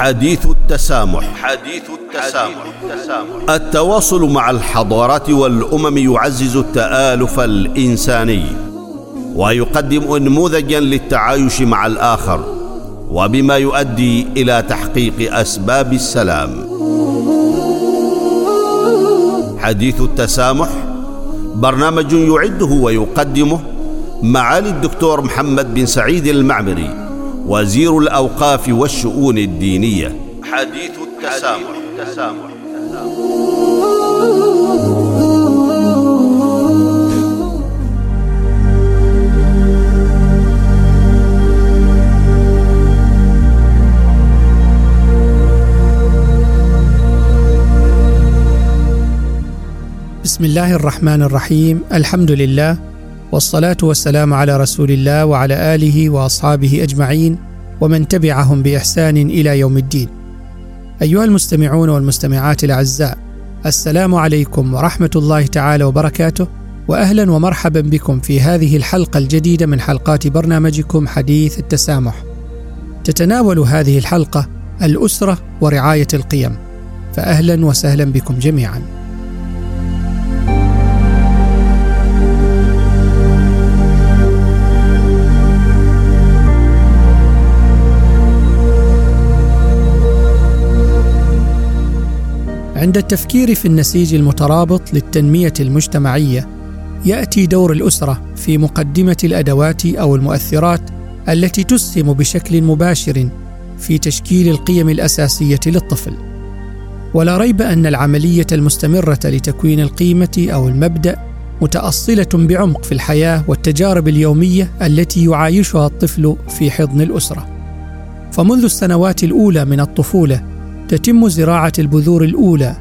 حديث التسامح. حديث التسامح. التواصل مع الحضارات والأمم يعزز التآلف الإنساني ويقدم انموذجا للتعايش مع الآخر وبما يؤدي إلى تحقيق أسباب السلام. حديث التسامح برنامج يعده ويقدمه معالي الدكتور محمد بن سعيد المعمري. وزير الأوقاف والشؤون الدينية. حديث التسامح, التسامح. بسم الله الرحمن الرحيم. الحمد لله والصلاة والسلام على رسول الله وعلى آله وأصحابه أجمعين ومن تبعهم بإحسان إلى يوم الدين. أيها المستمعون والمستمعات الأعزاء السلام عليكم ورحمة الله تعالى وبركاته واهلا ومرحبا بكم في هذه الحلقة الجديدة من حلقات برنامجكم حديث التسامح. تتناول هذه الحلقة الأسرة ورعاية القيم. فاهلا وسهلا بكم جميعا. عند التفكير في النسيج المترابط للتنمية المجتمعية يأتي دور الأسرة في مقدمة الأدوات أو المؤثرات التي تسهم بشكل مباشر في تشكيل القيم الأساسية للطفل. ولا ريب أن العملية المستمرة لتكوين القيمة أو المبدأ متأصلة بعمق في الحياة والتجارب اليومية التي يعايشها الطفل في حضن الأسرة. فمنذ السنوات الأولى من الطفولة تتم زراعة البذور الأولى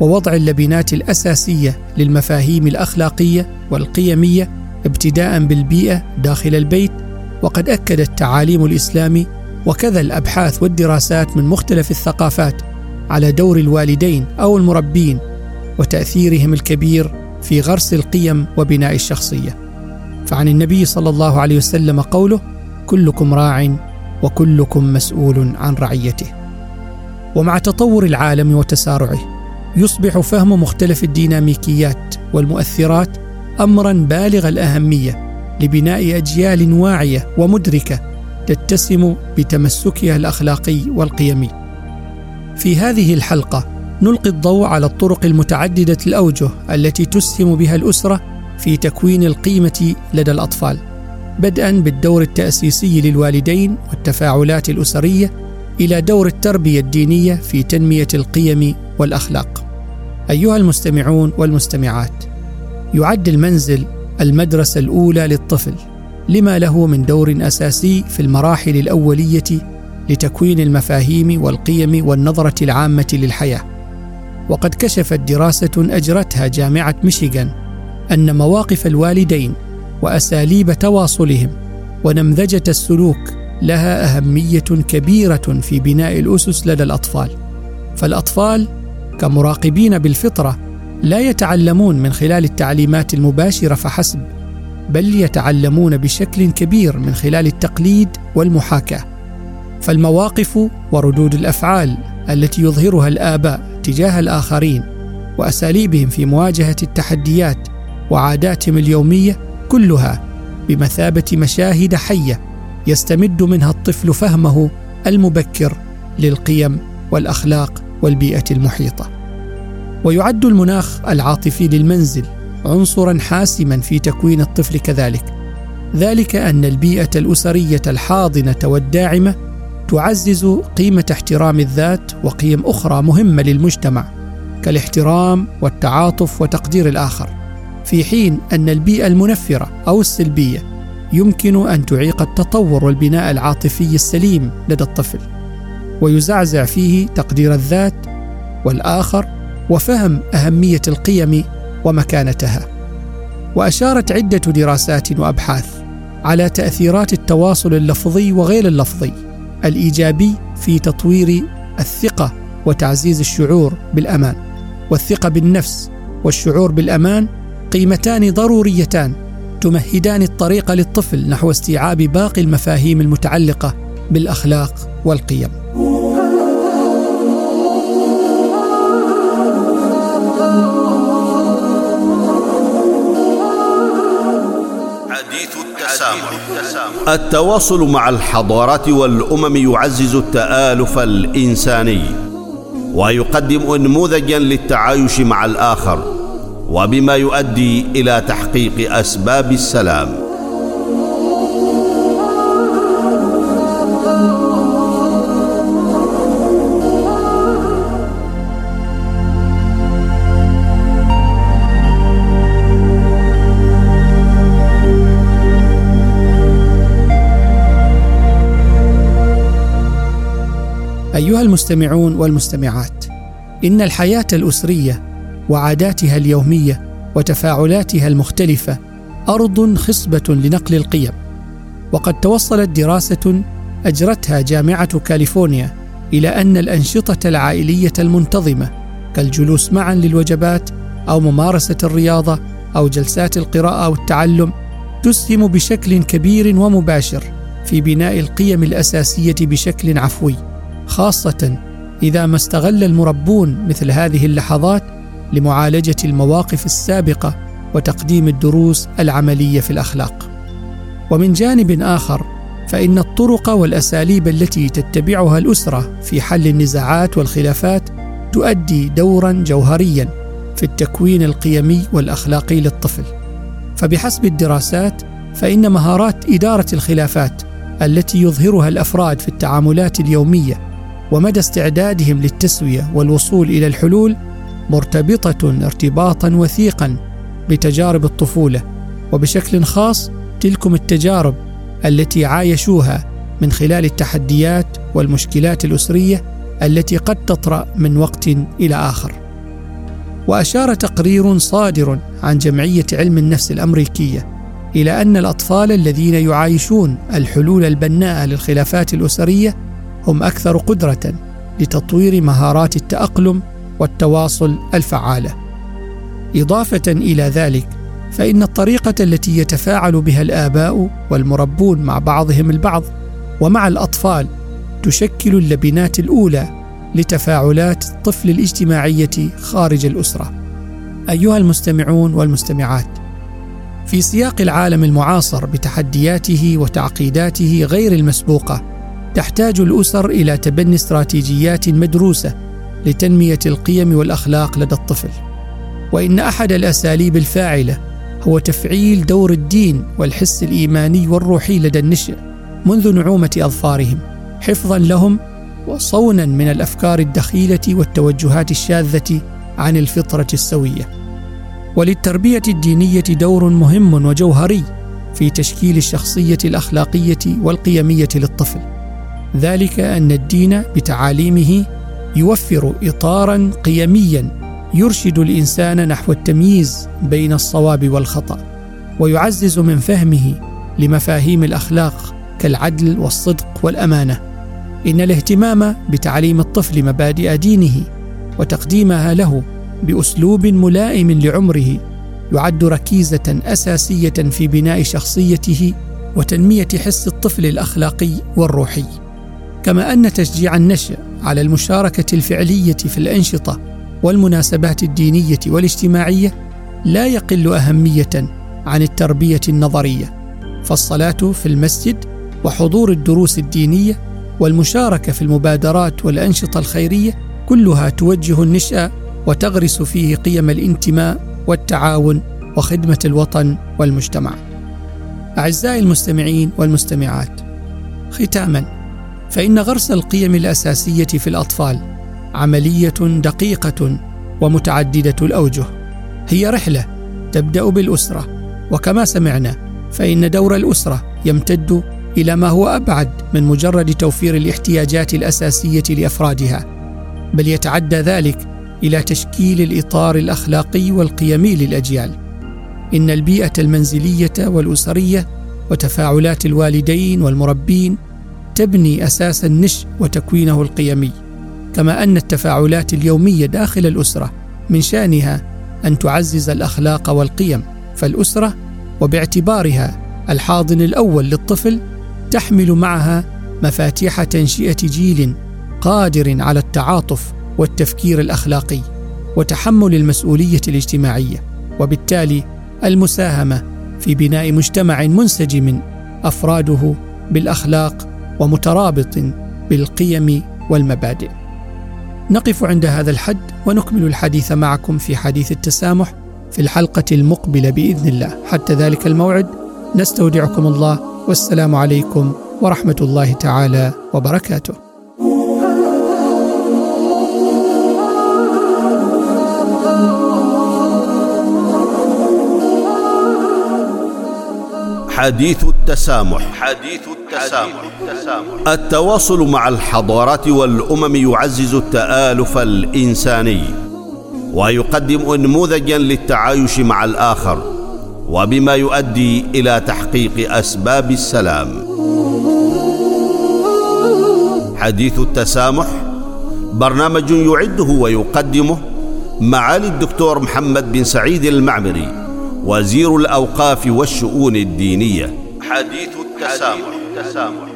ووضع اللبنات الأساسية للمفاهيم الأخلاقية والقيمية ابتداء بالبيئة داخل البيت وقد أكد التعاليم الاسلامي وكذا الأبحاث والدراسات من مختلف الثقافات على دور الوالدين أو المربين وتأثيرهم الكبير في غرس القيم وبناء الشخصية. فعن النبي صلى الله عليه وسلم قوله كلكم راع وكلكم مسؤول عن رعيته. ومع تطور العالم وتسارعه يصبح فهم مختلف الديناميكيات والمؤثرات امرا بالغ الأهمية لبناء أجيال واعية ومدركة تتسم بتمسكها الأخلاقي والقيمي. في هذه الحلقة نلقي الضوء على الطرق المتعددة الأوجه التي تسهم بها الأسرة في تكوين القيمة لدى الأطفال. بدءا بالدور التأسيسي للوالدين والتفاعلات الأسرية إلى دور التربية الدينية في تنمية القيم والأخلاق. أيها المستمعون والمستمعات، يعد المنزل المدرسة الأولى للطفل، لما له من دور أساسي في المراحل الأولية لتكوين المفاهيم والقيم والنظرة العامة للحياة. وقد كشفت دراسة أجرتها جامعة ميشيغان أن مواقف الوالدين وأساليب تواصلهم ونمذجة السلوك لها أهمية كبيرة في بناء الأسس لدى الأطفال. فالأطفال كمراقبين بالفطرة لا يتعلمون من خلال التعليمات المباشرة فحسب بل يتعلمون بشكل كبير من خلال التقليد والمحاكاة. فالمواقف وردود الأفعال التي يظهرها الآباء تجاه الآخرين وأساليبهم في مواجهة التحديات وعاداتهم اليومية كلها بمثابة مشاهد حية يستمد منها الطفل فهمه المبكر للقيم والأخلاق والبيئة المحيطة. ويعد المناخ العاطفي للمنزل عنصرا حاسما في تكوين الطفل كذلك. ذلك أن البيئة الأسرية الحاضنة والداعمة تعزز قيمة احترام الذات وقيم أخرى مهمة للمجتمع كالاحترام والتعاطف وتقدير الآخر. في حين أن البيئة المنفرة أو السلبية يمكن أن تعيق التطور والبناء العاطفي السليم لدى الطفل ويزعزع فيه تقدير الذات والآخر وفهم أهمية القيم ومكانتها. وأشارت عدة دراسات وأبحاث على تأثيرات التواصل اللفظي وغير اللفظي الإيجابي في تطوير الثقة وتعزيز الشعور بالأمان والثقة بالنفس والشعور بالأمان قيمتان ضروريتان تمهدان الطريق للطفل نحو استيعاب باقي المفاهيم المتعلقة بالأخلاق والقيم. التواصل مع الحضارات والأمم يعزز التآلف الإنساني ويقدم انموذجا للتعايش مع الآخر وبما يؤدي إلى تحقيق أسباب السلام. أيها المستمعون والمستمعات إن الحياة الأسرية وعاداتها اليومية وتفاعلاتها المختلفة أرض خصبة لنقل القيم. وقد توصلت دراسة أجرتها جامعة كاليفورنيا إلى أن الأنشطة العائلية المنتظمة كالجلوس معا للوجبات أو ممارسة الرياضة أو جلسات القراءة والتعلم تسهم بشكل كبير ومباشر في بناء القيم الأساسية بشكل عفوي خاصة إذا ما استغل المربون مثل هذه اللحظات لمعالجة المواقف السابقة وتقديم الدروس العملية في الأخلاق. ومن جانب آخر فإن الطرق والأساليب التي تتبعها الأسرة في حل النزاعات والخلافات تؤدي دورا جوهريا في التكوين القيمي والأخلاقي للطفل. فبحسب الدراسات فإن مهارات إدارة الخلافات التي يظهرها الأفراد في التعاملات اليومية ومدى استعدادهم للتسوية والوصول إلى الحلول مرتبطة ارتباطا وثيقا بتجارب الطفولة وبشكل خاص تلكم التجارب التي عايشوها من خلال التحديات والمشكلات الأسرية التي قد تطرأ من وقت إلى آخر. وأشار تقرير صادر عن جمعية علم النفس الأمريكية إلى أن الأطفال الذين يعايشون الحلول البناءة للخلافات الأسرية هم أكثر قدرة لتطوير مهارات التأقلم والتواصل الفعالة. إضافة إلى ذلك فإن الطريقة التي يتفاعل بها الآباء والمربون مع بعضهم البعض ومع الأطفال تشكل اللبنات الأولى لتفاعلات الطفل الاجتماعية خارج الأسرة. أيها المستمعون والمستمعات في سياق العالم المعاصر بتحدياته وتعقيداته غير المسبوقة تحتاج الأسر إلى تبني استراتيجيات مدروسة لتنمية القيم والأخلاق لدى الطفل. وإن أحد الأساليب الفاعلة هو تفعيل دور الدين والحس الإيماني والروحي لدى النشء منذ نعومة أظفارهم حفظا لهم وصونا من الأفكار الدخيلة والتوجهات الشاذة عن الفطرة السوية. وللتربية الدينية دور مهم وجوهري في تشكيل الشخصية الأخلاقية والقيمية للطفل. ذلك أن الدين بتعاليمه يوفر اطارا قيميا يرشد الإنسان نحو التمييز بين الصواب والخطأ ويعزز من فهمه لمفاهيم الأخلاق كالعدل والصدق والأمانة. إن الاهتمام بتعليم الطفل مبادئ دينه وتقديمها له بأسلوب ملائم لعمره يعد ركيزة أساسية في بناء شخصيته وتنمية حس الطفل الأخلاقي والروحي. كما أن تشجيع النشء على المشاركة الفعلية في الأنشطة والمناسبات الدينية والاجتماعية لا يقل أهمية عن التربية النظرية فالصلاة في المسجد وحضور الدروس الدينية والمشاركة في المبادرات والأنشطة الخيرية كلها توجه النشأ وتغرس فيه قيم الانتماء والتعاون وخدمة الوطن والمجتمع. أعزائي المستمعين والمستمعات ختاما فإن غرس القيم الأساسية في الأطفال عملية دقيقة ومتعددة الأوجه. هي رحلة تبدأ بالأسرة وكما سمعنا فإن دور الأسرة يمتد إلى ما هو أبعد من مجرد توفير الاحتياجات الأساسية لأفرادها بل يتعدى ذلك إلى تشكيل الإطار الأخلاقي والقيمي للأجيال. إن البيئة المنزلية والأسرية وتفاعلات الوالدين والمربين تبني أساس النشء وتكوينه القيمي كما أن التفاعلات اليومية داخل الأسرة من شأنها أن تعزز الأخلاق والقيم فالأسرة وباعتبارها الحاضن الأول للطفل تحمل معها مفاتيح تنشئة جيل قادر على التعاطف والتفكير الأخلاقي وتحمل المسؤولية الاجتماعية وبالتالي المساهمة في بناء مجتمع منسجم أفراده بالأخلاق ومترابط بالقيم والمبادئ. نقف عند هذا الحد ونكمل الحديث معكم في حديث التسامح في الحلقة المقبلة بإذن الله. حتى ذلك الموعد نستودعكم الله والسلام عليكم ورحمة الله تعالى وبركاته. حديث التسامح. حديث التسامح. التواصل مع الحضارات والأمم يعزز التآلف الإنساني ويقدم انموذجا للتعايش مع الآخر وبما يؤدي إلى تحقيق أسباب السلام. حديث التسامح برنامج يعده ويقدمه معالي الدكتور محمد بن سعيد المعمري. وزير الأوقاف والشؤون الدينية حديث التسامح, حديث التسامح.